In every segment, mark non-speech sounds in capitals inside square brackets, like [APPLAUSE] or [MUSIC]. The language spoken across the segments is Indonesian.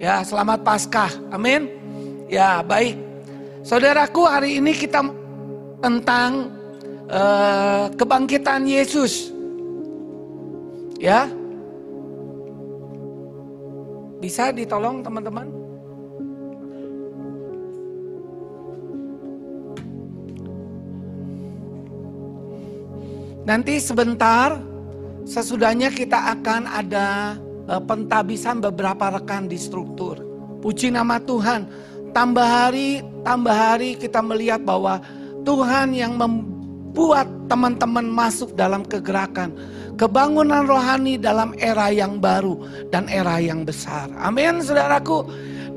Ya, selamat Paskah. Amin. Ya, baik. Saudaraku, hari ini kita tentang uh, kebangkitan Yesus. Ya. Bisa ditolong teman-teman? Nanti sebentar sesudahnya kita akan ada pentabisan beberapa rekan di struktur. Puji nama Tuhan. Tambah hari, tambah hari kita melihat bahwa Tuhan yang membuat teman-teman masuk dalam kegerakan. Kebangunan rohani dalam era yang baru dan era yang besar. Amin saudaraku.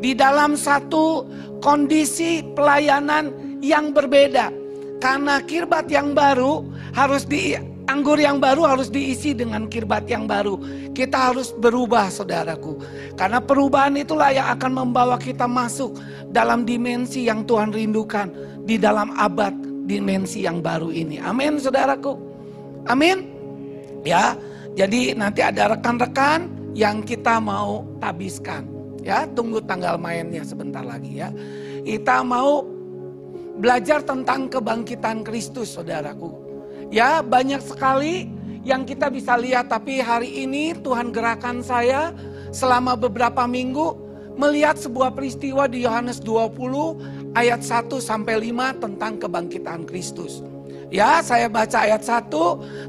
Di dalam satu kondisi pelayanan yang berbeda. Karena kirbat yang baru harus di Anggur yang baru harus diisi dengan kirbat yang baru. Kita harus berubah saudaraku. Karena perubahan itulah yang akan membawa kita masuk dalam dimensi yang Tuhan rindukan. Di dalam abad dimensi yang baru ini. Amin saudaraku. Amin. Ya, jadi nanti ada rekan-rekan yang kita mau tabiskan. Ya, tunggu tanggal mainnya sebentar lagi ya. Kita mau belajar tentang kebangkitan Kristus saudaraku. Ya banyak sekali yang kita bisa lihat tapi hari ini Tuhan gerakan saya selama beberapa minggu melihat sebuah peristiwa di Yohanes 20 ayat 1 sampai 5 tentang kebangkitan Kristus. Ya, saya baca ayat 1,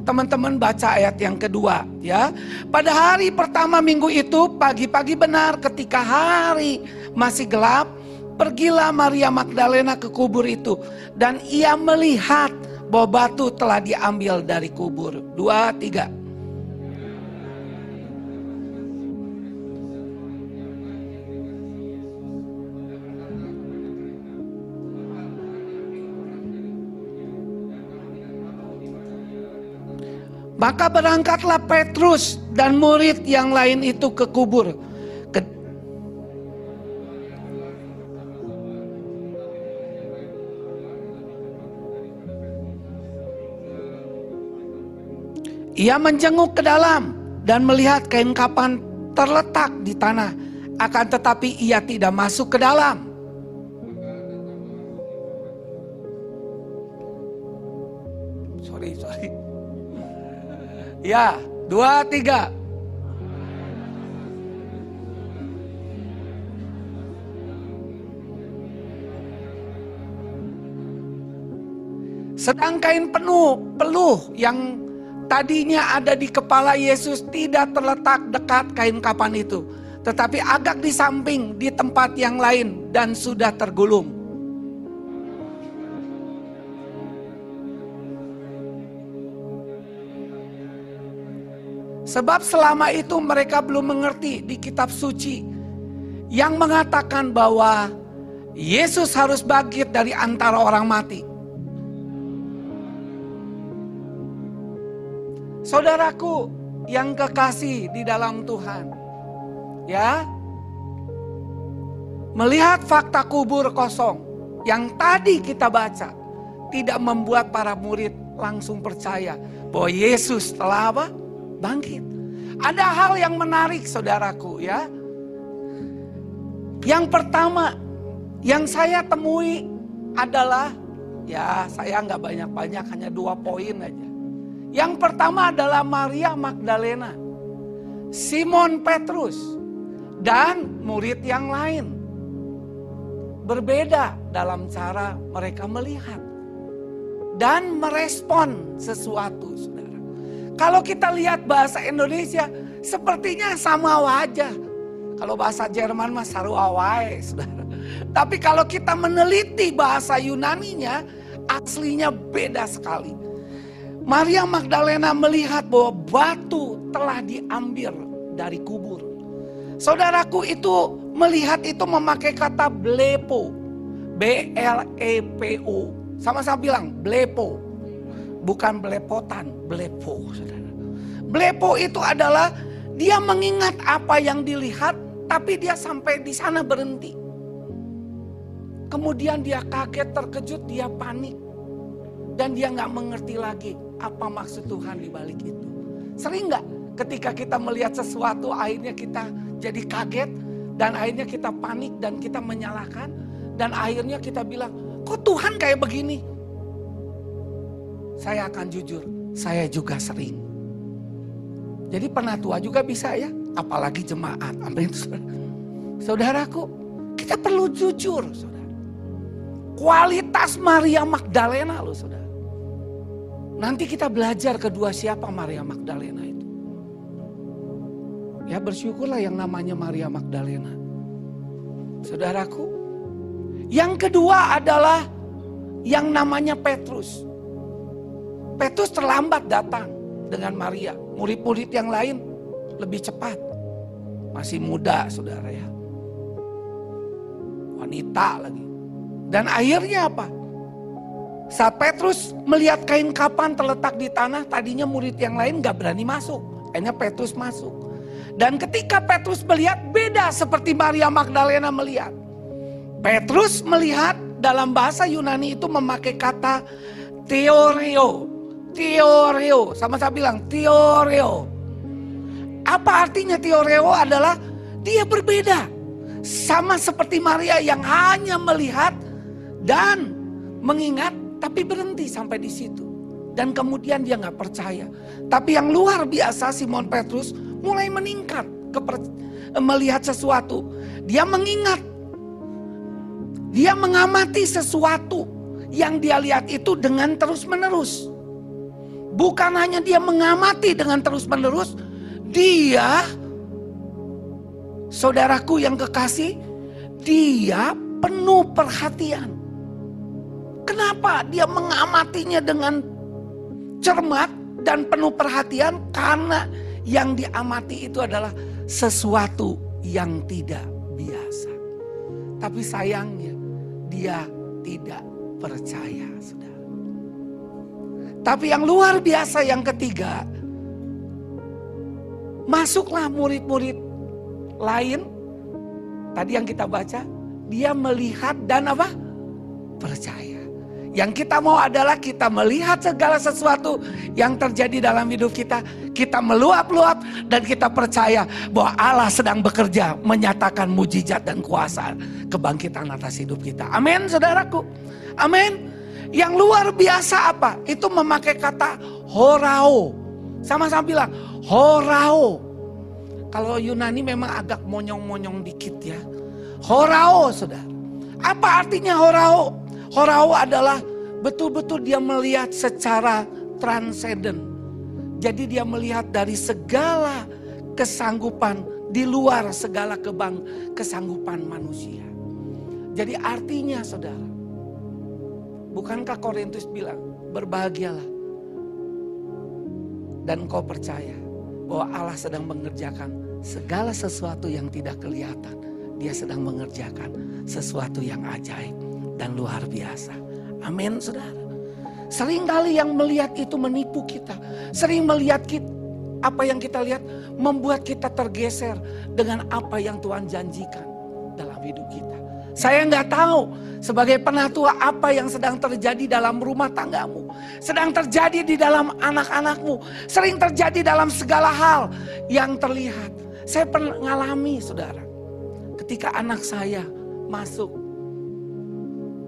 teman-teman baca ayat yang kedua, ya. Pada hari pertama minggu itu, pagi-pagi benar ketika hari masih gelap, pergilah Maria Magdalena ke kubur itu dan ia melihat bahwa batu telah diambil dari kubur. Dua, tiga. Maka berangkatlah Petrus dan murid yang lain itu ke kubur. Ia menjenguk ke dalam dan melihat kain kapan terletak di tanah. Akan tetapi ia tidak masuk ke dalam. Sorry, sorry. Ya, dua, tiga. Sedang kain penuh, peluh yang tadinya ada di kepala Yesus tidak terletak dekat kain kapan itu. Tetapi agak di samping di tempat yang lain dan sudah tergulung. Sebab selama itu mereka belum mengerti di kitab suci yang mengatakan bahwa Yesus harus bangkit dari antara orang mati. Saudaraku yang kekasih di dalam Tuhan. Ya. Melihat fakta kubur kosong yang tadi kita baca tidak membuat para murid langsung percaya bahwa Yesus telah apa? Bangkit. Ada hal yang menarik saudaraku ya. Yang pertama yang saya temui adalah ya saya nggak banyak-banyak hanya dua poin aja. Yang pertama adalah Maria Magdalena, Simon Petrus, dan murid yang lain. Berbeda dalam cara mereka melihat dan merespon sesuatu, saudara. Kalau kita lihat bahasa Indonesia, sepertinya sama wajah. Kalau bahasa Jerman mah saru awai, saudara. Tapi kalau kita meneliti bahasa Yunaninya, aslinya beda sekali. Maria Magdalena melihat bahwa batu telah diambil dari kubur. Saudaraku itu melihat itu memakai kata blepo. B L E P O. Sama-sama bilang blepo. Bukan belepotan, blepo, Saudara. Blepo itu adalah dia mengingat apa yang dilihat tapi dia sampai di sana berhenti. Kemudian dia kaget, terkejut, dia panik. Dan dia nggak mengerti lagi apa maksud Tuhan di balik itu. Sering nggak ketika kita melihat sesuatu akhirnya kita jadi kaget, Dan akhirnya kita panik dan kita menyalahkan. Dan akhirnya kita bilang, kok Tuhan kayak begini? Saya akan jujur, saya juga sering. Jadi penatua juga bisa ya, apalagi jemaat. Amin. [LAUGHS] Saudaraku, kita perlu jujur, saudara. Kualitas Maria Magdalena loh, saudara. Nanti kita belajar kedua siapa Maria Magdalena itu. Ya bersyukurlah yang namanya Maria Magdalena. Saudaraku. Yang kedua adalah yang namanya Petrus. Petrus terlambat datang dengan Maria. Murid-murid yang lain lebih cepat. Masih muda saudara ya. Wanita lagi. Dan akhirnya apa? Saat Petrus melihat kain kapan terletak di tanah, tadinya murid yang lain gak berani masuk. Akhirnya Petrus masuk. Dan ketika Petrus melihat beda seperti Maria Magdalena melihat. Petrus melihat dalam bahasa Yunani itu memakai kata teoreo. Teoreo, sama saya bilang teoreo. Apa artinya teoreo adalah dia berbeda. Sama seperti Maria yang hanya melihat dan mengingat tapi berhenti sampai di situ. Dan kemudian dia nggak percaya. Tapi yang luar biasa Simon Petrus mulai meningkat melihat sesuatu. Dia mengingat. Dia mengamati sesuatu yang dia lihat itu dengan terus-menerus. Bukan hanya dia mengamati dengan terus-menerus, dia saudaraku yang kekasih, dia penuh perhatian. Kenapa dia mengamatinya dengan cermat dan penuh perhatian? Karena yang diamati itu adalah sesuatu yang tidak biasa. Tapi sayangnya dia tidak percaya, saudara. Tapi yang luar biasa yang ketiga, masuklah murid-murid lain. Tadi yang kita baca, dia melihat dan apa? Percaya. Yang kita mau adalah kita melihat segala sesuatu yang terjadi dalam hidup kita. Kita meluap-luap dan kita percaya bahwa Allah sedang bekerja menyatakan mujizat dan kuasa kebangkitan atas hidup kita. Amin saudaraku. Amin. Yang luar biasa apa? Itu memakai kata horao. Sama-sama bilang horao. Kalau Yunani memang agak monyong-monyong dikit ya. Horao saudara. Apa artinya horao? Horao adalah betul-betul dia melihat secara transenden. Jadi dia melihat dari segala kesanggupan di luar segala kebang kesanggupan manusia. Jadi artinya saudara, bukankah Korintus bilang berbahagialah dan kau percaya bahwa Allah sedang mengerjakan segala sesuatu yang tidak kelihatan. Dia sedang mengerjakan sesuatu yang ajaib dan luar biasa. Amin saudara. Seringkali yang melihat itu menipu kita. Sering melihat kita, apa yang kita lihat membuat kita tergeser dengan apa yang Tuhan janjikan dalam hidup kita. Saya nggak tahu sebagai penatua apa yang sedang terjadi dalam rumah tanggamu. Sedang terjadi di dalam anak-anakmu. Sering terjadi dalam segala hal yang terlihat. Saya pernah mengalami saudara. Ketika anak saya masuk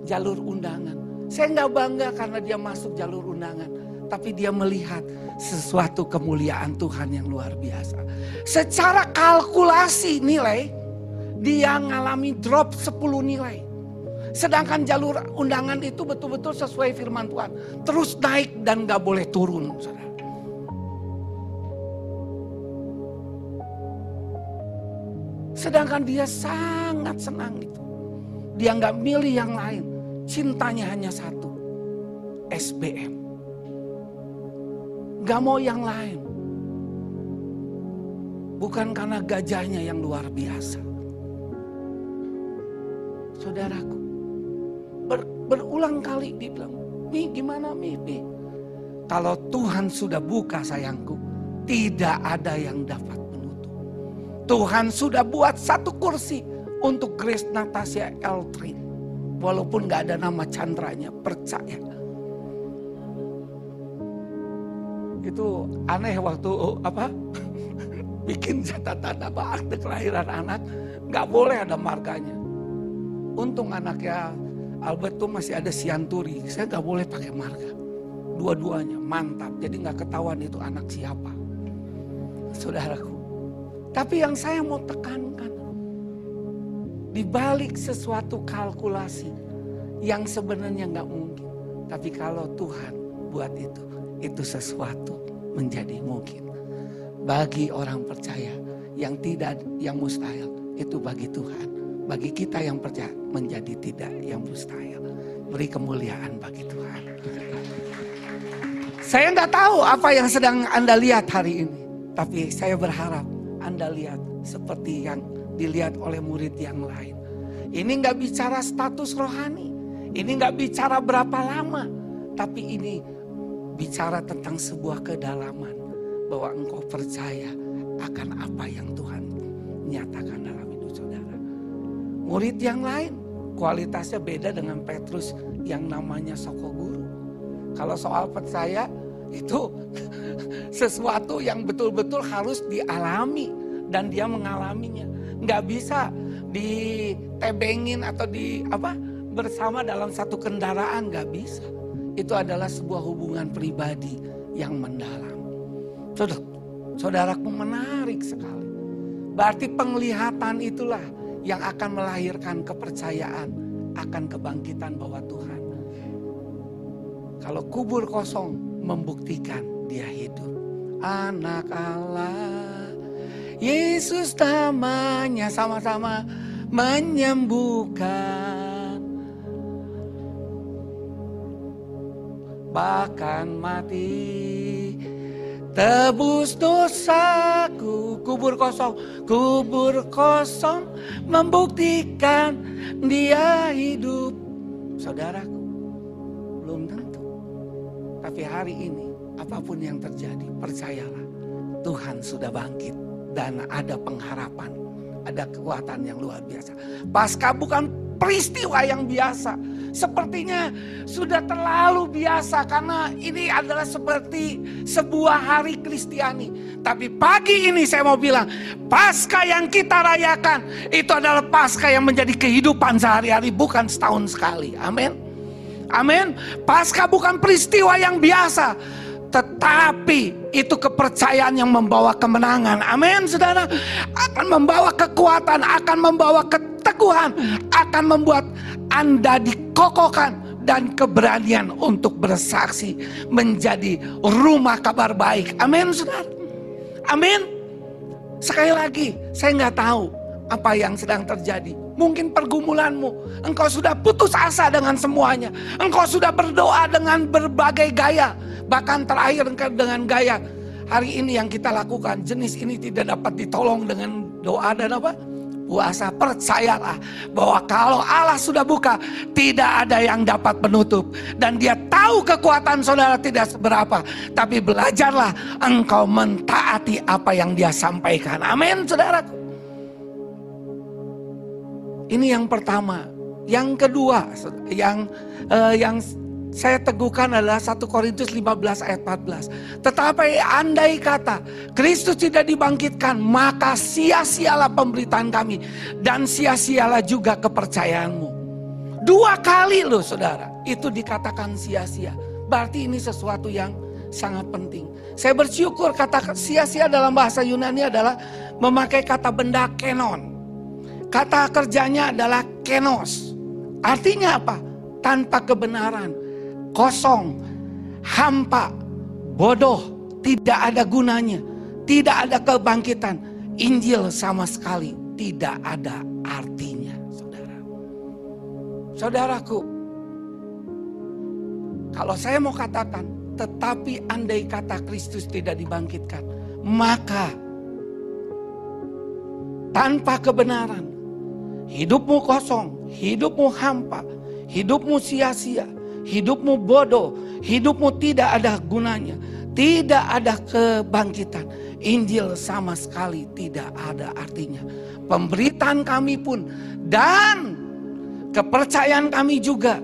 jalur undangan. Saya nggak bangga karena dia masuk jalur undangan. Tapi dia melihat sesuatu kemuliaan Tuhan yang luar biasa. Secara kalkulasi nilai, dia ngalami drop 10 nilai. Sedangkan jalur undangan itu betul-betul sesuai firman Tuhan. Terus naik dan gak boleh turun. Sedangkan dia sangat senang itu. Dia nggak milih yang lain. Cintanya hanya satu. SBM. Gak mau yang lain. Bukan karena gajahnya yang luar biasa. Saudaraku. Ber, berulang kali dibilang. Mi gimana Mi? Mi? Kalau Tuhan sudah buka sayangku. Tidak ada yang dapat menutup. Tuhan sudah buat satu kursi untuk Grace Natasha Eltrin. Walaupun gak ada nama Chandranya, percaya. Itu aneh waktu apa [LAUGHS] bikin catatan apa akte kelahiran anak Nggak boleh ada marganya. Untung anaknya Albert tuh masih ada sianturi. Saya nggak boleh pakai marga. Dua-duanya mantap. Jadi nggak ketahuan itu anak siapa. Saudaraku. Tapi yang saya mau tekankan. Di balik sesuatu kalkulasi yang sebenarnya nggak mungkin. Tapi kalau Tuhan buat itu, itu sesuatu menjadi mungkin. Bagi orang percaya yang tidak yang mustahil itu bagi Tuhan. Bagi kita yang percaya menjadi tidak yang mustahil. Beri kemuliaan bagi Tuhan. Saya nggak tahu apa yang sedang Anda lihat hari ini. Tapi saya berharap Anda lihat seperti yang dilihat oleh murid yang lain. Ini nggak bicara status rohani. Ini nggak bicara berapa lama. Tapi ini bicara tentang sebuah kedalaman. Bahwa engkau percaya akan apa yang Tuhan nyatakan dalam hidup saudara. Murid yang lain kualitasnya beda dengan Petrus yang namanya Soko Guru. Kalau soal percaya itu [LAUGHS] sesuatu yang betul-betul harus dialami dan dia mengalaminya. Nggak bisa ditebengin atau di apa bersama dalam satu kendaraan nggak bisa. Itu adalah sebuah hubungan pribadi yang mendalam. Saudara, saudaraku menarik sekali. Berarti penglihatan itulah yang akan melahirkan kepercayaan akan kebangkitan bahwa Tuhan. Kalau kubur kosong membuktikan dia hidup. Anak Allah, Yesus namanya sama-sama menyembuhkan. Bahkan mati Tebus dosaku kubur kosong, kubur kosong membuktikan dia hidup. Saudaraku, belum tentu. Tapi hari ini apa pun yang terjadi, percayalah Tuhan sudah bangkit dan ada pengharapan, ada kekuatan yang luar biasa. Pasca bukan peristiwa yang biasa. Sepertinya sudah terlalu biasa karena ini adalah seperti sebuah hari Kristiani. Tapi pagi ini saya mau bilang, pasca yang kita rayakan itu adalah pasca yang menjadi kehidupan sehari-hari bukan setahun sekali. Amin. Amin. Pasca bukan peristiwa yang biasa, tetapi itu kepercayaan yang membawa kemenangan. Amin, saudara. Akan membawa kekuatan, akan membawa keteguhan, akan membuat Anda dikokohkan dan keberanian untuk bersaksi menjadi rumah kabar baik. Amin, saudara. Amin. Sekali lagi, saya nggak tahu apa yang sedang terjadi. Mungkin pergumulanmu, engkau sudah putus asa dengan semuanya. Engkau sudah berdoa dengan berbagai gaya. Bahkan terakhir dengan gaya. Hari ini yang kita lakukan, jenis ini tidak dapat ditolong dengan doa dan apa? Puasa. Percayalah bahwa kalau Allah sudah buka, tidak ada yang dapat menutup. Dan dia tahu kekuatan saudara tidak seberapa. Tapi belajarlah engkau mentaati apa yang dia sampaikan. Amin saudara. Ini yang pertama. Yang kedua, yang uh, yang saya teguhkan adalah 1 Korintus 15 ayat 14. Tetapi andai kata Kristus tidak dibangkitkan, maka sia-sialah pemberitaan kami dan sia-sialah juga kepercayaanmu. Dua kali loh saudara, itu dikatakan sia-sia. Berarti ini sesuatu yang sangat penting. Saya bersyukur kata sia-sia dalam bahasa Yunani adalah memakai kata benda kenon. Kata kerjanya adalah kenos. Artinya apa? Tanpa kebenaran, kosong, hampa, bodoh, tidak ada gunanya, tidak ada kebangkitan. Injil sama sekali tidak ada artinya, saudara. Saudaraku, kalau saya mau katakan, tetapi andai kata Kristus tidak dibangkitkan, maka tanpa kebenaran, Hidupmu kosong, hidupmu hampa, hidupmu sia-sia, hidupmu bodoh, hidupmu tidak ada gunanya, tidak ada kebangkitan. Injil sama sekali tidak ada artinya. Pemberitaan kami pun dan kepercayaan kami juga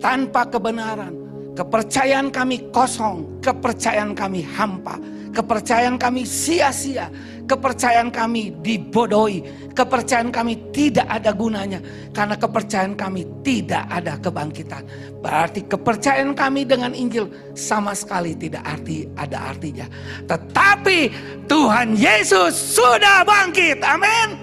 tanpa kebenaran. Kepercayaan kami kosong, kepercayaan kami hampa, kepercayaan kami sia-sia kepercayaan kami dibodohi, kepercayaan kami tidak ada gunanya karena kepercayaan kami tidak ada kebangkitan. Berarti kepercayaan kami dengan Injil sama sekali tidak arti ada artinya. Tetapi Tuhan Yesus sudah bangkit. Amin.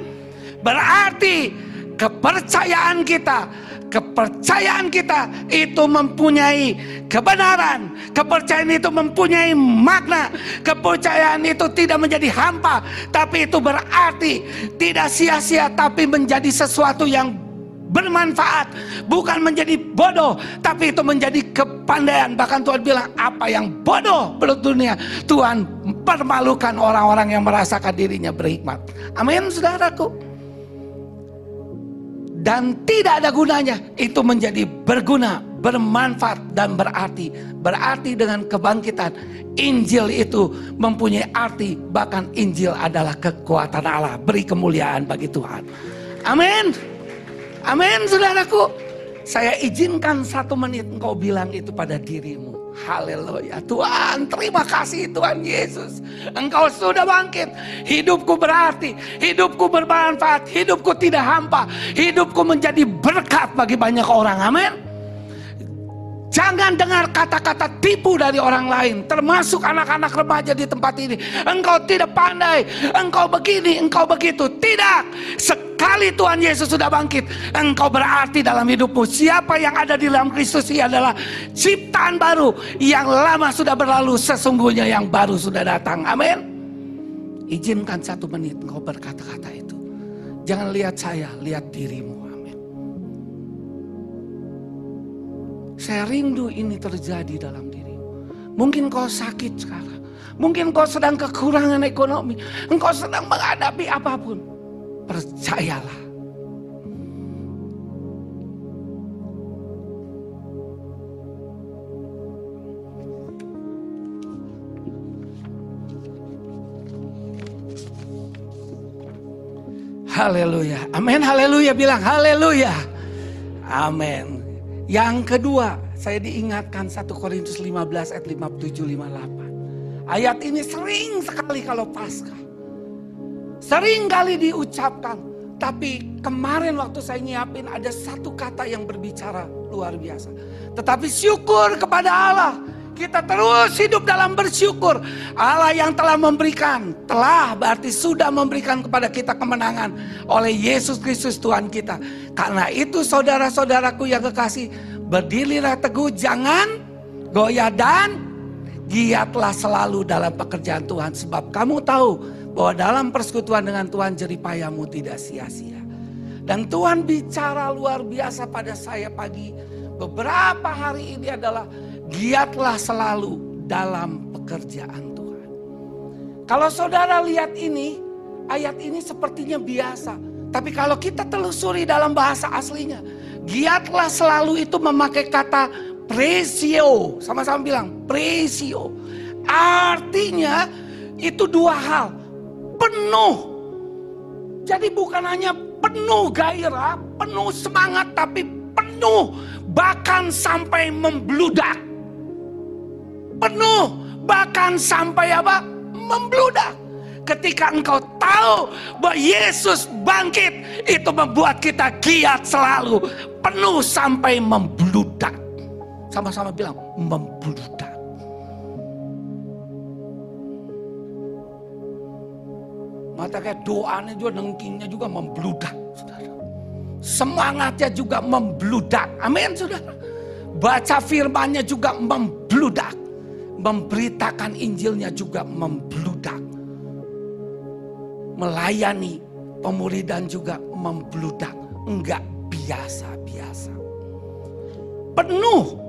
Berarti kepercayaan kita kepercayaan kita itu mempunyai kebenaran. Kepercayaan itu mempunyai makna. Kepercayaan itu tidak menjadi hampa, tapi itu berarti tidak sia-sia tapi menjadi sesuatu yang bermanfaat, bukan menjadi bodoh, tapi itu menjadi kepandaian. Bahkan Tuhan bilang, apa yang bodoh menurut dunia, Tuhan permalukan orang-orang yang merasakan dirinya berhikmat. Amin, saudaraku dan tidak ada gunanya, itu menjadi berguna, bermanfaat dan berarti. Berarti dengan kebangkitan Injil itu mempunyai arti, bahkan Injil adalah kekuatan Allah. Beri kemuliaan bagi Tuhan. Amin. Amin, saudaraku. Saya izinkan satu menit engkau bilang itu pada dirimu. Haleluya. Tuhan, terima kasih Tuhan Yesus. Engkau sudah bangkit. Hidupku berarti, hidupku bermanfaat, hidupku tidak hampa, hidupku menjadi berkat bagi banyak orang. Amin. Jangan dengar kata-kata tipu dari orang lain, termasuk anak-anak remaja di tempat ini. Engkau tidak pandai, engkau begini, engkau begitu. Tidak. Sekali Tuhan Yesus sudah bangkit, engkau berarti dalam hidupmu. Siapa yang ada di dalam Kristus ia adalah ciptaan baru. Yang lama sudah berlalu, sesungguhnya yang baru sudah datang. Amin. Izinkan satu menit engkau berkata-kata itu. Jangan lihat saya, lihat dirimu. Saya rindu ini terjadi dalam dirimu. Mungkin kau sakit sekarang. Mungkin kau sedang kekurangan ekonomi. Engkau sedang menghadapi apa pun. Percayalah. Haleluya. Amin. Haleluya. Bilang haleluya. Amin. Yang kedua, saya diingatkan 1 Korintus 15 ayat 57 58. Ayat ini sering sekali kalau pasca. Sering kali diucapkan, tapi kemarin waktu saya nyiapin ada satu kata yang berbicara luar biasa. Tetapi syukur kepada Allah kita terus hidup dalam bersyukur. Allah yang telah memberikan, telah berarti sudah memberikan kepada kita kemenangan oleh Yesus Kristus Tuhan kita. Karena itu saudara-saudaraku yang kekasih, berdirilah teguh, jangan goyah dan giatlah selalu dalam pekerjaan Tuhan. Sebab kamu tahu bahwa dalam persekutuan dengan Tuhan jeripayamu tidak sia-sia. Dan Tuhan bicara luar biasa pada saya pagi. Beberapa hari ini adalah giatlah selalu dalam pekerjaan Tuhan. Kalau saudara lihat ini, ayat ini sepertinya biasa. Tapi kalau kita telusuri dalam bahasa aslinya, giatlah selalu itu memakai kata presio. Sama-sama bilang presio. Artinya itu dua hal. Penuh. Jadi bukan hanya penuh gairah, penuh semangat, tapi penuh bahkan sampai membludak. Penuh bahkan sampai apa? Membludak. Ketika engkau tahu bahwa Yesus bangkit itu membuat kita giat selalu. Penuh sampai membludak. Sama-sama bilang membludak kayak doanya juga nengkingnya juga membludak saudara semangatnya juga membludak amin saudara baca firmannya juga membludak memberitakan Injilnya juga membludak. Melayani pemuridan juga membludak. Enggak biasa-biasa. Penuh.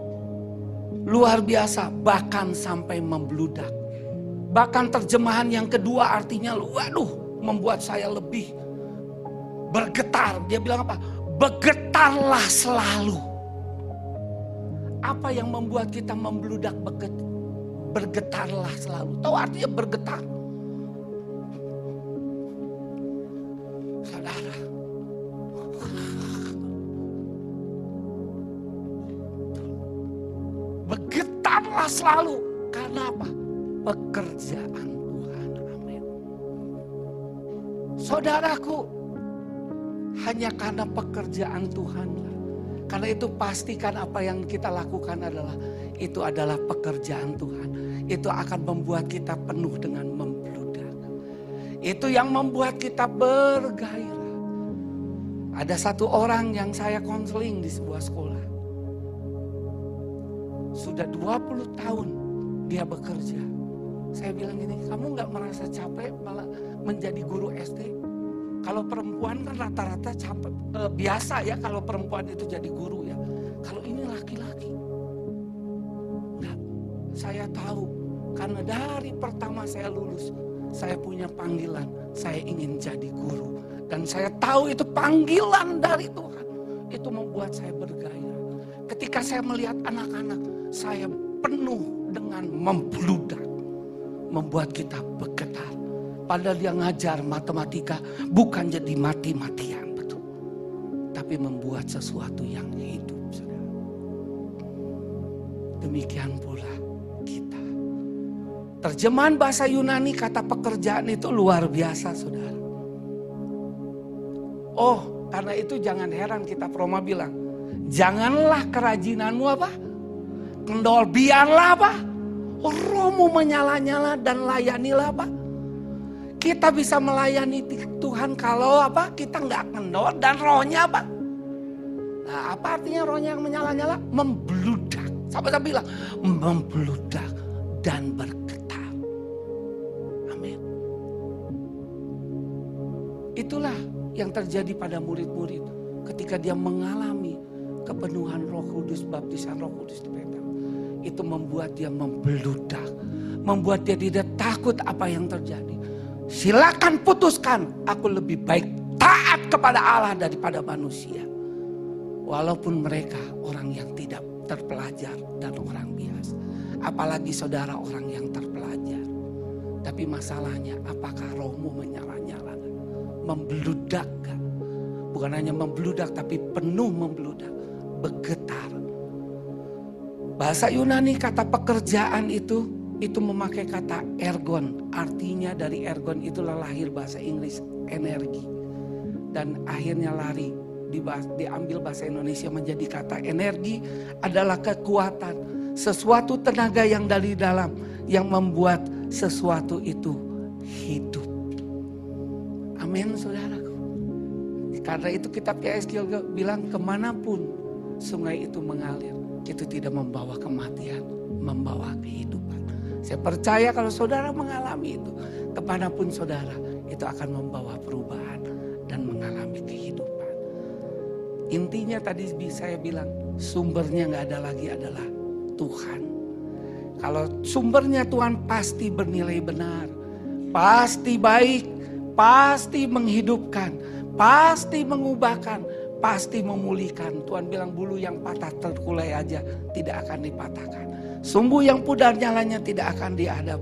Luar biasa bahkan sampai membludak. Bahkan terjemahan yang kedua artinya waduh membuat saya lebih bergetar. Dia bilang apa? Bergetarlah selalu. Apa yang membuat kita membludak bergetarlah selalu. Tahu artinya bergetar. Saudara. Bergetarlah selalu. Karena apa? Pekerjaan Saudaraku, hanya karena pekerjaan Tuhan. Karena itu pastikan apa yang kita lakukan adalah itu adalah pekerjaan Tuhan. Itu akan membuat kita penuh dengan membludak. Itu yang membuat kita bergairah. Ada satu orang yang saya konseling di sebuah sekolah. Sudah 20 tahun dia bekerja. Saya bilang gini, kamu nggak merasa capek malah menjadi guru SD? Kalau perempuan kan rata-rata capek e, biasa ya kalau perempuan itu jadi guru ya. Kalau ini laki-laki. Enggak. Saya tahu karena dari pertama saya lulus saya punya panggilan, saya ingin jadi guru dan saya tahu itu panggilan dari Tuhan. Itu membuat saya bergairah. Ketika saya melihat anak-anak, saya penuh dengan membludak. Membuat kita bergetar Padahal dia ngajar matematika bukan jadi mati-matian betul. Tapi membuat sesuatu yang hidup. Saudara. Demikian pula kita. Terjemahan bahasa Yunani kata pekerjaan itu luar biasa saudara. Oh karena itu jangan heran kita Proma bilang. Janganlah kerajinanmu apa? Kendol biarlah apa? Rohmu menyala-nyala dan layanilah apa? Kita bisa melayani Tuhan kalau apa? Kita nggak kendor dan rohnya apa? Nah, apa artinya rohnya yang menyala-nyala? Membludak. Sampai saya bilang, membludak dan bergetar. Amin. Itulah yang terjadi pada murid-murid ketika dia mengalami kepenuhan Roh Kudus, baptisan Roh Kudus di Petrus. Itu membuat dia membludak, membuat dia tidak takut apa yang terjadi. Silakan putuskan, aku lebih baik taat kepada Allah daripada manusia. Walaupun mereka orang yang tidak terpelajar dan orang biasa. Apalagi saudara orang yang terpelajar. Tapi masalahnya apakah rohmu menyala-nyala? Membludak kan? Bukan hanya membludak tapi penuh membludak. Bergetar. Bahasa Yunani kata pekerjaan itu itu memakai kata ergon. Artinya dari ergon itulah lahir bahasa Inggris energi. Dan akhirnya lari diambil bahasa Indonesia menjadi kata energi adalah kekuatan. Sesuatu tenaga yang dari dalam yang membuat sesuatu itu hidup. Amin saudaraku. Karena itu kitab YSKIL bilang ke mana pun sungai itu mengalir. Itu tidak membawa kematian, membawa kehidupan. Saya percaya kalau saudara mengalami itu, ke mana pun saudara, itu akan membawa perubahan dan mengalami kehidupan. Intinya tadi saya bilang, sumbernya nggak ada lagi adalah Tuhan. Kalau sumbernya Tuhan pasti bernilai benar, pasti baik, pasti menghidupkan, pasti mengubahkan, pasti memulihkan. Tuhan bilang bulu yang patah terkulai aja tidak akan dipatahkan. Sumbu yang pudar nyalanya tidak akan diadap,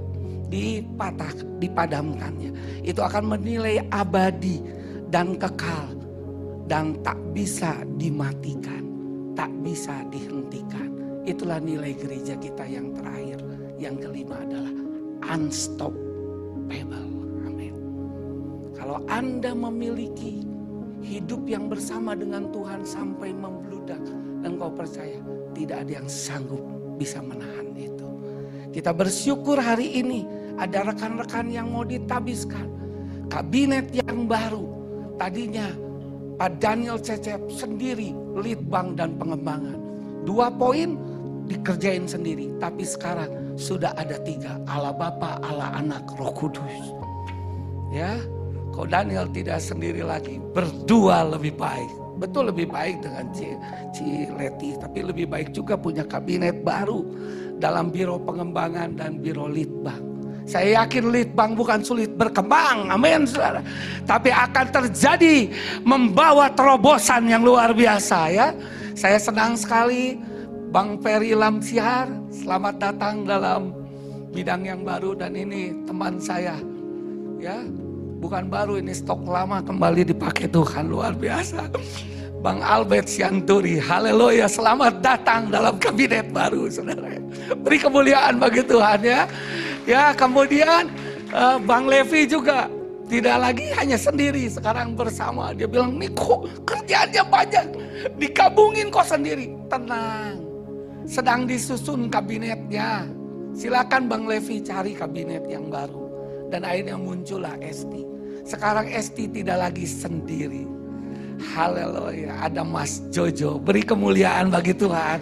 dipatah, dipadamkannya. Itu akan menilai abadi dan kekal dan tak bisa dimatikan, tak bisa dihentikan. Itulah nilai gereja kita yang terakhir. Yang kelima adalah unstoppable. Amin. Kalau Anda memiliki hidup yang bersama dengan Tuhan sampai membludak dan kau percaya tidak ada yang sanggup bisa menahan itu. Kita bersyukur hari ini ada rekan-rekan yang mau ditabiskan. Kabinet yang baru. Tadinya Pak Daniel Cecep sendiri lead bank dan pengembangan. Dua poin dikerjain sendiri. Tapi sekarang sudah ada tiga. Allah Bapa, Allah Anak, Roh Kudus. Ya, kok Daniel tidak sendiri lagi. Berdua lebih baik. Betul lebih baik dengan Leti, tapi lebih baik juga punya kabinet baru dalam biro pengembangan dan biro litbang. Saya yakin litbang bukan sulit berkembang, amin saudara. Tapi akan terjadi membawa terobosan yang luar biasa ya. Saya senang sekali Bang Ferry Lamsiar, selamat datang dalam bidang yang baru dan ini teman saya. Ya, bukan baru ini stok lama kembali dipakai Tuhan luar biasa. Bang Albert Sianturi, haleluya, selamat datang dalam kabinet baru saudara. Beri kemuliaan bagi Tuhan ya. Ya kemudian uh, Bang Levi juga Tidak lagi hanya sendiri, sekarang bersama. Dia bilang, nih kok kerjaannya banyak. Dikabungin kok sendiri. Tenang. Sedang disusun kabinetnya. Silakan Bang Levi cari kabinet yang baru. Dan akhirnya muncullah Esti. Sekarang Esti tidak lagi sendiri. Haleluya, ada Mas Jojo. Beri kemuliaan bagi Tuhan.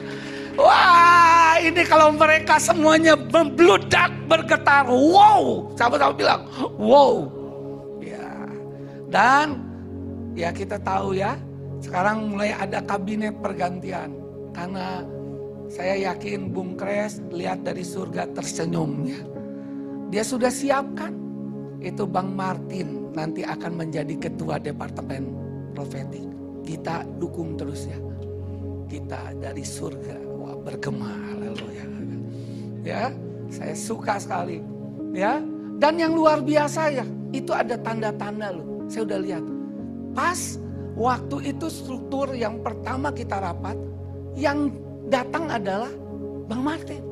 Wah, ini kalau mereka semuanya membludak bergetar. Wow, sama-sama bilang, wow. Ya. Dan ya kita tahu ya, sekarang mulai ada kabinet pergantian. Karena saya yakin Bung Kres lihat dari surga tersenyumnya. Dia sudah siapkan. Itu Bang Martin nanti akan menjadi ketua departemen profetik. Kita dukung terus ya. Kita dari surga bergema. Haleluya. Ya, saya suka sekali. Ya, dan yang luar biasa ya, itu ada tanda-tanda loh. Saya udah lihat. Pas waktu itu struktur yang pertama kita rapat, yang datang adalah Bang Martin.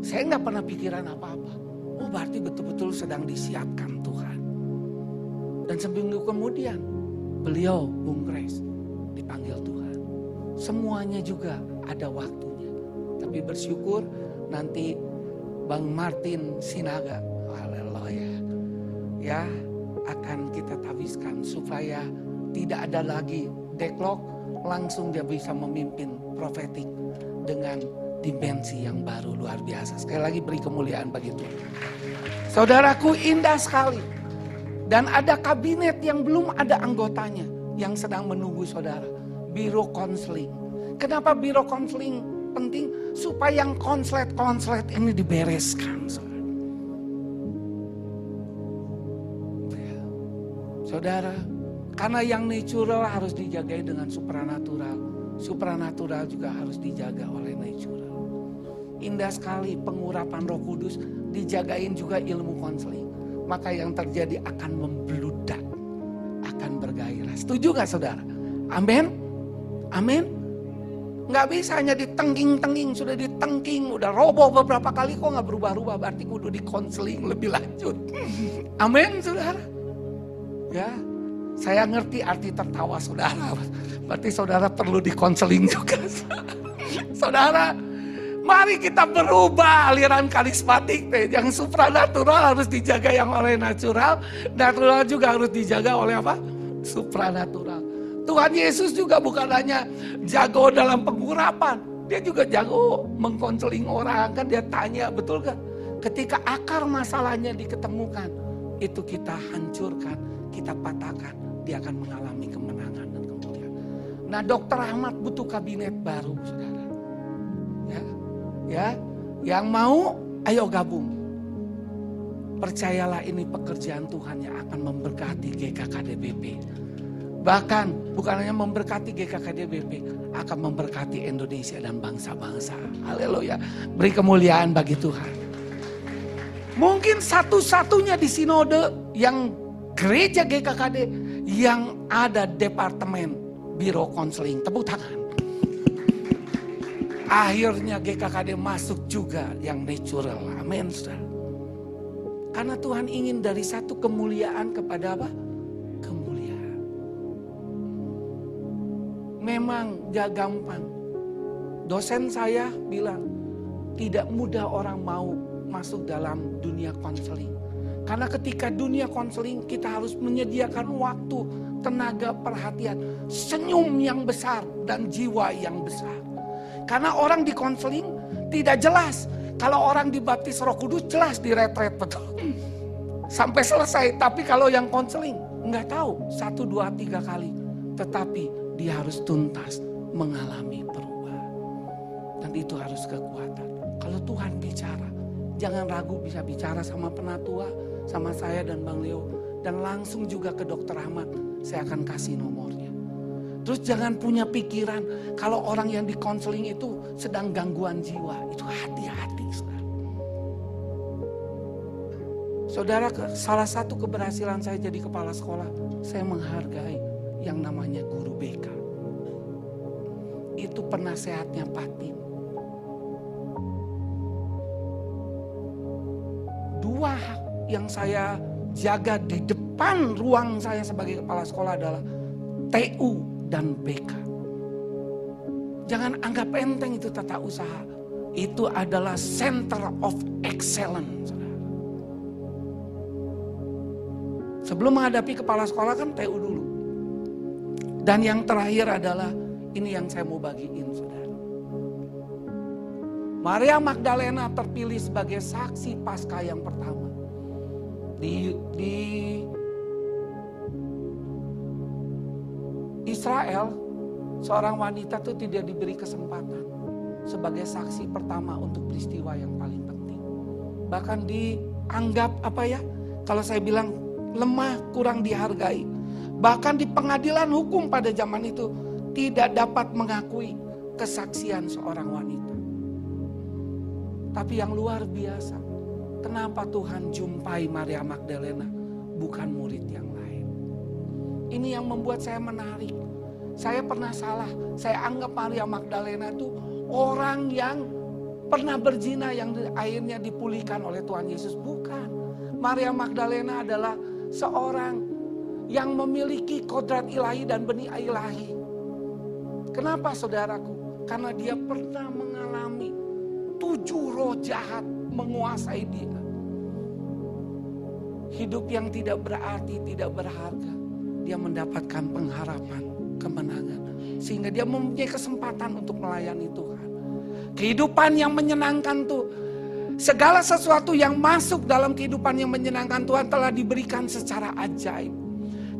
Saya nggak pernah pikiran apa-apa. Oh berarti betul-betul sedang disiapkan Tuhan. Dan seminggu kemudian beliau Bung dipanggil Tuhan. Semuanya juga ada waktunya. Tapi bersyukur nanti Bang Martin Sinaga, haleluya, ya akan kita tabiskan supaya tidak ada lagi deklok, langsung dia bisa memimpin profetik dengan dimensi yang baru luar biasa. Sekali lagi beri kemuliaan bagi Tuhan. Saudaraku indah sekali. Dan ada kabinet yang belum ada anggotanya yang sedang menunggu saudara. Biro konseling. Kenapa biro konseling penting? Supaya yang konslet-konslet ini dibereskan. Saudara, karena yang natural harus dijagai dengan supranatural. Supranatural juga harus dijaga oleh natural. Indah sekali pengurapan roh kudus dijagain juga ilmu konseling. Maka yang terjadi akan membludak, akan bergairah. Setuju gak saudara? Amin? Amin? Nggak bisa hanya ditengking-tengking, sudah ditengking, udah roboh beberapa kali kok nggak berubah-ubah. Berarti kudu dikonseling lebih lanjut. [LAUGHS] Amin saudara. Ya, saya ngerti arti tertawa saudara. Berarti saudara perlu dikonseling juga. [LAUGHS] saudara, mari kita berubah aliran karismatik. Yang supranatural harus dijaga yang oleh natural. Natural juga harus dijaga oleh apa? Supranatural. Tuhan Yesus juga bukan hanya jago dalam pengurapan. Dia juga jago mengkonseling orang. Kan dia tanya, betul gak? Ketika akar masalahnya diketemukan. Itu kita hancurkan, kita patahkan. Dia akan mengalami kemenangan dan kemuliaan. Nah dokter Ahmad butuh kabinet baru saudara. Ya, ya, yang mau ayo gabung. Percayalah ini pekerjaan Tuhan yang akan memberkati GKKDBP Bahkan bukan hanya memberkati GKKDBP, akan memberkati Indonesia dan bangsa-bangsa. Haleluya. Beri kemuliaan bagi Tuhan. Mungkin satu-satunya di sinode yang gereja GKKD yang ada departemen biro konseling. Tepuk tangan. Akhirnya GKKD masuk juga yang natural. Amin. Karena Tuhan ingin dari satu kemuliaan kepada apa? memang gak gampang. Dosen saya bilang, tidak mudah orang mau masuk dalam dunia konseling. Karena ketika dunia konseling kita harus menyediakan waktu, tenaga, perhatian, senyum yang besar dan jiwa yang besar. Karena orang di konseling tidak jelas. Kalau orang dibaptis roh kudus jelas di retret betul. Sampai selesai. Tapi kalau yang konseling nggak tahu. Satu, dua, tiga kali. Tetapi dia harus tuntas mengalami perubahan. Dan itu harus kekuatan. Kalau Tuhan bicara, jangan ragu bisa bicara sama penatua, sama saya dan Bang Leo. Dan langsung juga ke dokter Ahmad, saya akan kasih nomornya. Terus jangan punya pikiran kalau orang yang di konseling itu sedang gangguan jiwa. Itu hati-hati. Saudara, salah satu keberhasilan saya jadi kepala sekolah, saya menghargai yang namanya guru BK. Itu penasehatnya Patin. Dua yang saya jaga di depan ruang saya sebagai kepala sekolah adalah TU dan BK. Jangan anggap enteng itu tata usaha. Itu adalah center of excellence. Sebelum menghadapi kepala sekolah kan TU dulu. Dan yang terakhir adalah ini yang saya mau bagiin saudara. Maria Magdalena terpilih sebagai saksi pasca yang pertama. Di, di Israel, seorang wanita itu tidak diberi kesempatan sebagai saksi pertama untuk peristiwa yang paling penting. Bahkan dianggap apa ya? Kalau saya bilang lemah, kurang dihargai. Bahkan di pengadilan hukum pada zaman itu tidak dapat mengakui kesaksian seorang wanita. Tapi yang luar biasa, kenapa Tuhan jumpai Maria Magdalena bukan murid yang lain? Ini yang membuat saya menarik. Saya pernah salah, saya anggap Maria Magdalena itu orang yang pernah berzina yang akhirnya dipulihkan oleh Tuhan Yesus. Bukan. Maria Magdalena adalah seorang yang memiliki kodrat ilahi dan benih ilahi. Kenapa saudaraku? Karena dia pernah mengalami tujuh roh jahat menguasai dia. Hidup yang tidak berarti, tidak berharga. Dia mendapatkan pengharapan, kemenangan. Sehingga dia mempunyai kesempatan untuk melayani Tuhan. Kehidupan yang menyenangkan tuh Segala sesuatu yang masuk dalam kehidupan yang menyenangkan Tuhan telah diberikan secara ajaib.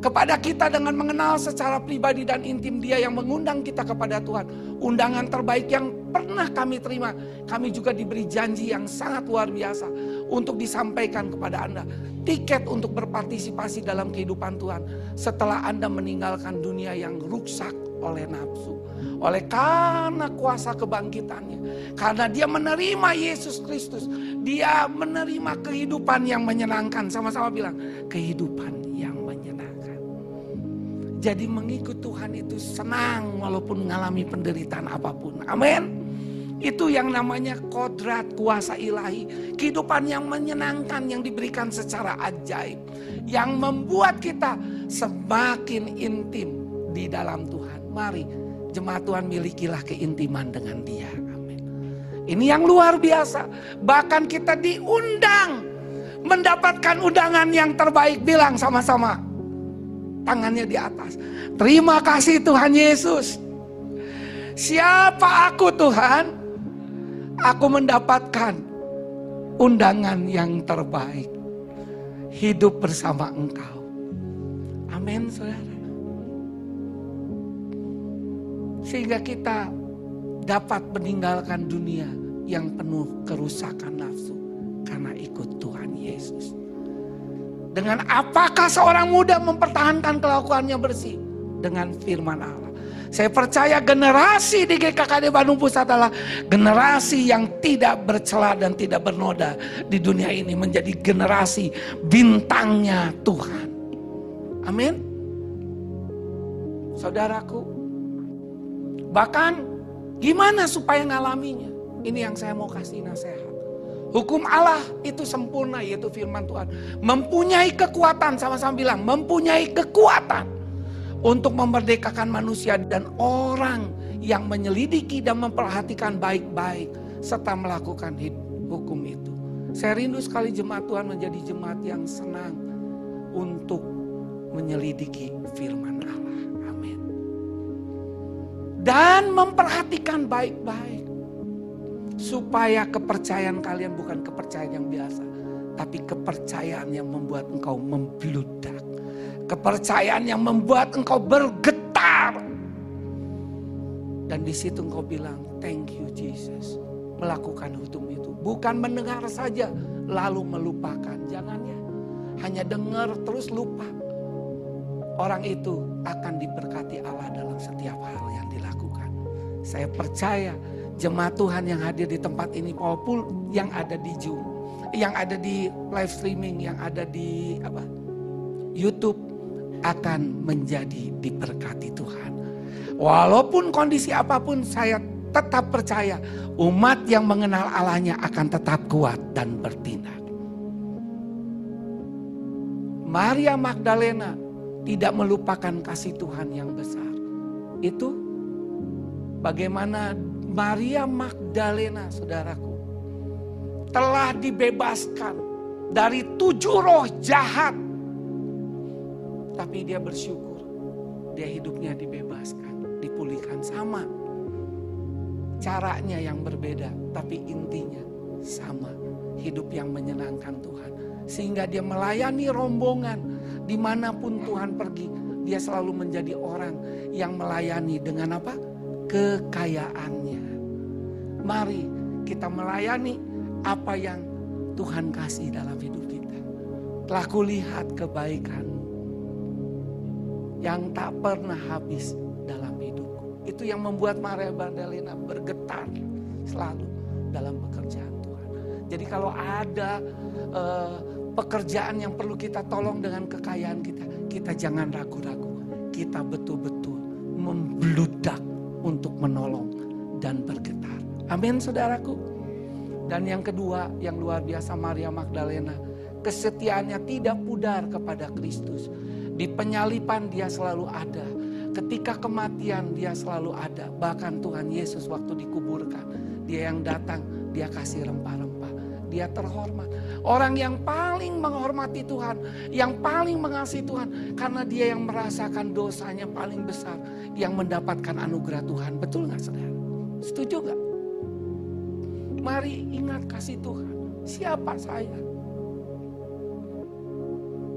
Kepada kita dengan mengenal secara pribadi dan intim dia yang mengundang kita kepada Tuhan. Undangan terbaik yang pernah kami terima. Kami juga diberi janji yang sangat luar biasa untuk disampaikan kepada Anda. Tiket untuk berpartisipasi dalam kehidupan Tuhan setelah Anda meninggalkan dunia yang rusak oleh nafsu oleh karena kuasa kebangkitannya. Karena dia menerima Yesus Kristus. Dia menerima kehidupan yang menyenangkan. Sama-sama bilang, kehidupan yang menyenangkan. Jadi mengikut Tuhan itu senang walaupun mengalami penderitaan apa pun. Amin. Itu yang namanya kodrat kuasa ilahi. Kehidupan yang menyenangkan yang diberikan secara ajaib. Yang membuat kita semakin intim di dalam Tuhan. Mari Jemaat Tuhan milikilah keintiman dengan dia. Amin. Ini yang luar biasa. Bahkan kita diundang mendapatkan undangan yang terbaik. Bilang sama-sama. Tangannya di atas. Terima kasih Tuhan Yesus. Siapa aku Tuhan? Aku mendapatkan undangan yang terbaik. Hidup bersama engkau. Amin saudara. Sehingga kita dapat meninggalkan dunia yang penuh kerusakan nafsu karena ikut Tuhan Yesus. Dengan apakah seorang muda mempertahankan kelakuannya bersih? Dengan firman Allah. Saya percaya generasi di GKKD Bandung Pusat adalah generasi yang tidak bercela dan tidak bernoda di dunia ini menjadi generasi bintangnya Tuhan. Amin. Saudaraku, Bahkan gimana supaya ngalaminya? Ini yang saya mau kasih nasihat. Hukum Allah itu sempurna yaitu firman Tuhan. Mempunyai kekuatan sama-sama bilang mempunyai kekuatan untuk memerdekakan manusia dan orang yang menyelidiki dan memperhatikan baik-baik serta melakukan hukum itu. Saya rindu sekali jemaat Tuhan menjadi jemaat yang senang untuk menyelidiki firman Allah. Dan memperhatikan baik-baik supaya kepercayaan kalian bukan kepercayaan yang biasa, tapi kepercayaan yang membuat engkau membludak, kepercayaan yang membuat engkau bergetar. Dan di situ engkau bilang, thank you Jesus. Melakukan hukum itu. Bukan mendengar saja, lalu melupakan. Jangan ya. Hanya dengar terus lupa. Orang itu akan diberkati Allah dalam setiap hal yang saya percaya jemaat Tuhan yang hadir di tempat ini maupun yang ada di Zoom, yang ada di live streaming, yang ada di apa? YouTube akan menjadi diberkati Tuhan. Walaupun kondisi apa pun saya tetap percaya umat yang mengenal Allahnya akan tetap kuat dan bertindak. Maria Magdalena tidak melupakan kasih Tuhan yang besar. Itu bagaimana Maria Magdalena, saudaraku, telah dibebaskan dari tujuh roh jahat. Tapi dia bersyukur, dia hidupnya dibebaskan, dipulihkan sama. Caranya yang berbeda, tapi intinya sama. Hidup yang menyenangkan Tuhan. Sehingga dia melayani rombongan di mana pun Tuhan pergi. Dia selalu menjadi orang yang melayani dengan apa? Kekayaannya. Mari kita melayani apa yang Tuhan kasih dalam hidup kita. Telah kulihat kebaikanmu yang tak pernah habis dalam hidupku. Itu yang membuat Maria Magdalena bergetar selalu dalam pekerjaan Tuhan. Jadi kalau ada uh, pekerjaan yang perlu kita tolong dengan kekayaan kita, kita jangan ragu-ragu. Kita betul-betul membludak untuk menolong dan bergetar. Amin saudaraku. Dan yang kedua yang luar biasa Maria Magdalena. Kesetiaannya tidak pudar kepada Kristus. Di penyalipan dia selalu ada. Ketika kematian dia selalu ada. Bahkan Tuhan Yesus waktu dikuburkan. Dia yang datang, dia kasih rempah-rempah. Dia terhormat. Orang yang paling menghormati Tuhan. Yang paling mengasihi Tuhan. Karena dia yang merasakan dosanya paling besar. Yang mendapatkan anugerah Tuhan. Betul gak saudara? Setuju gak? Mari ingat kasih Tuhan. Siapa saya?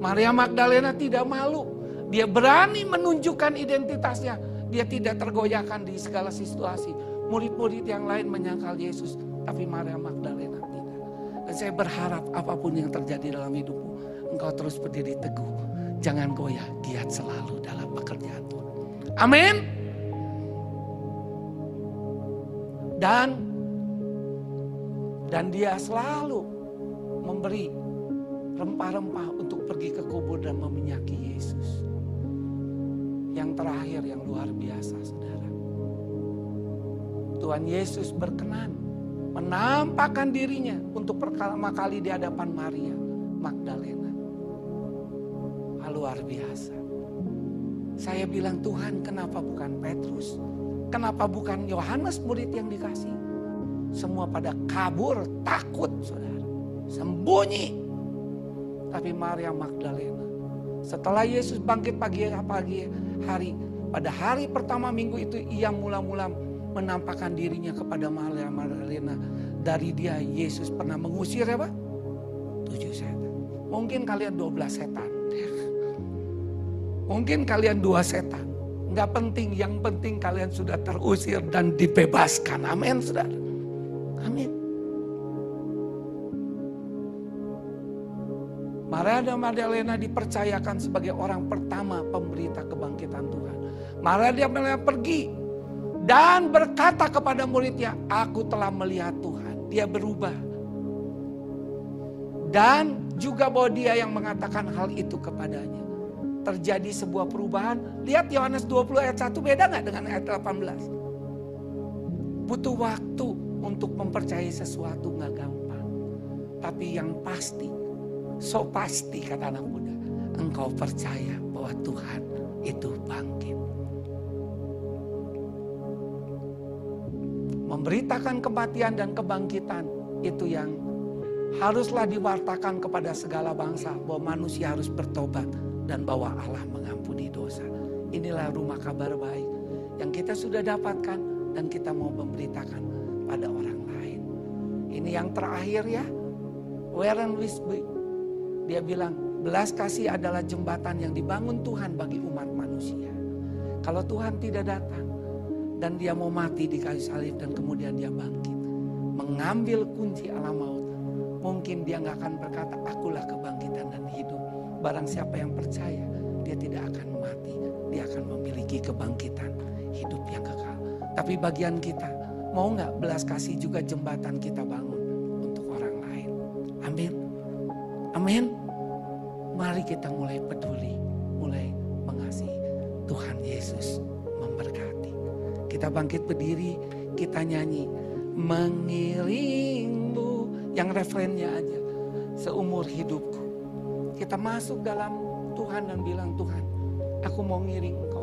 Maria Magdalena tidak malu. Dia berani menunjukkan identitasnya. Dia tidak tergoyahkan di segala situasi. Murid-murid yang lain menyangkal Yesus. Tapi Maria Magdalena tidak. Dan saya berharap apa pun yang terjadi dalam hidupmu. Engkau terus berdiri teguh. Jangan goyah, giat selalu dalam pekerjaan Tuhan. Amin. Dan dan dia selalu memberi rempah-rempah untuk pergi ke kubur dan meminyaki Yesus. Yang terakhir yang luar biasa saudara. Tuhan Yesus berkenan menampakkan dirinya untuk pertama kali di hadapan Maria Magdalena. Luar biasa. Saya bilang Tuhan kenapa bukan Petrus? Kenapa bukan Yohanes murid yang dikasih? Semua pada kabur, takut saudara. Sembunyi. Tapi Maria Magdalena. Setelah Yesus bangkit pagi pagi hari. Pada hari pertama minggu itu ia mula-mula menampakkan dirinya kepada Maria Magdalena. Dari dia Yesus pernah mengusir apa? Tujuh setan. Mungkin kalian dua belas setan. Mungkin kalian dua setan. Enggak penting, yang penting kalian sudah terusir dan dibebaskan. Amin, saudara. Amin. Maria Magdalena dipercayakan sebagai orang pertama pemberita kebangkitan Tuhan. Maria Magdalena pergi dan berkata kepada muridnya, aku telah melihat Tuhan. Dia berubah. Dan juga bahwa dia yang mengatakan hal itu kepadanya. Terjadi sebuah perubahan. Lihat Yohanes 20 ayat 1 beda nggak dengan ayat 18? Butuh waktu untuk mempercayai sesuatu nggak gampang. Tapi yang pasti, so pasti kata anak muda, engkau percaya bahwa Tuhan itu bangkit. Memberitakan kematian dan kebangkitan itu yang haruslah diwartakan kepada segala bangsa bahwa manusia harus bertobat dan bahwa Allah mengampuni dosa. Inilah rumah kabar baik yang kita sudah dapatkan dan kita mau memberitakan pada orang lain. Ini yang terakhir ya. Warren Wisby. Dia bilang belas kasih adalah jembatan yang dibangun Tuhan bagi umat manusia. Kalau Tuhan tidak datang dan dia mau mati di kayu salib dan kemudian dia bangkit. Mengambil kunci alam maut. Mungkin dia nggak akan berkata akulah kebangkitan dan hidup. Barang siapa yang percaya dia tidak akan mati. Dia akan memiliki kebangkitan hidup yang kekal. Tapi bagian kita Mau nggak belas kasih juga jembatan kita bangun Amin. Mari kita mulai peduli, mulai mengasihi. Tuhan Yesus memberkati. Kita bangkit berdiri, kita nyanyi. Mengiringmu, yang referennya aja. Seumur hidupku. Kita masuk dalam Tuhan dan bilang Tuhan, aku mau ngiring engkau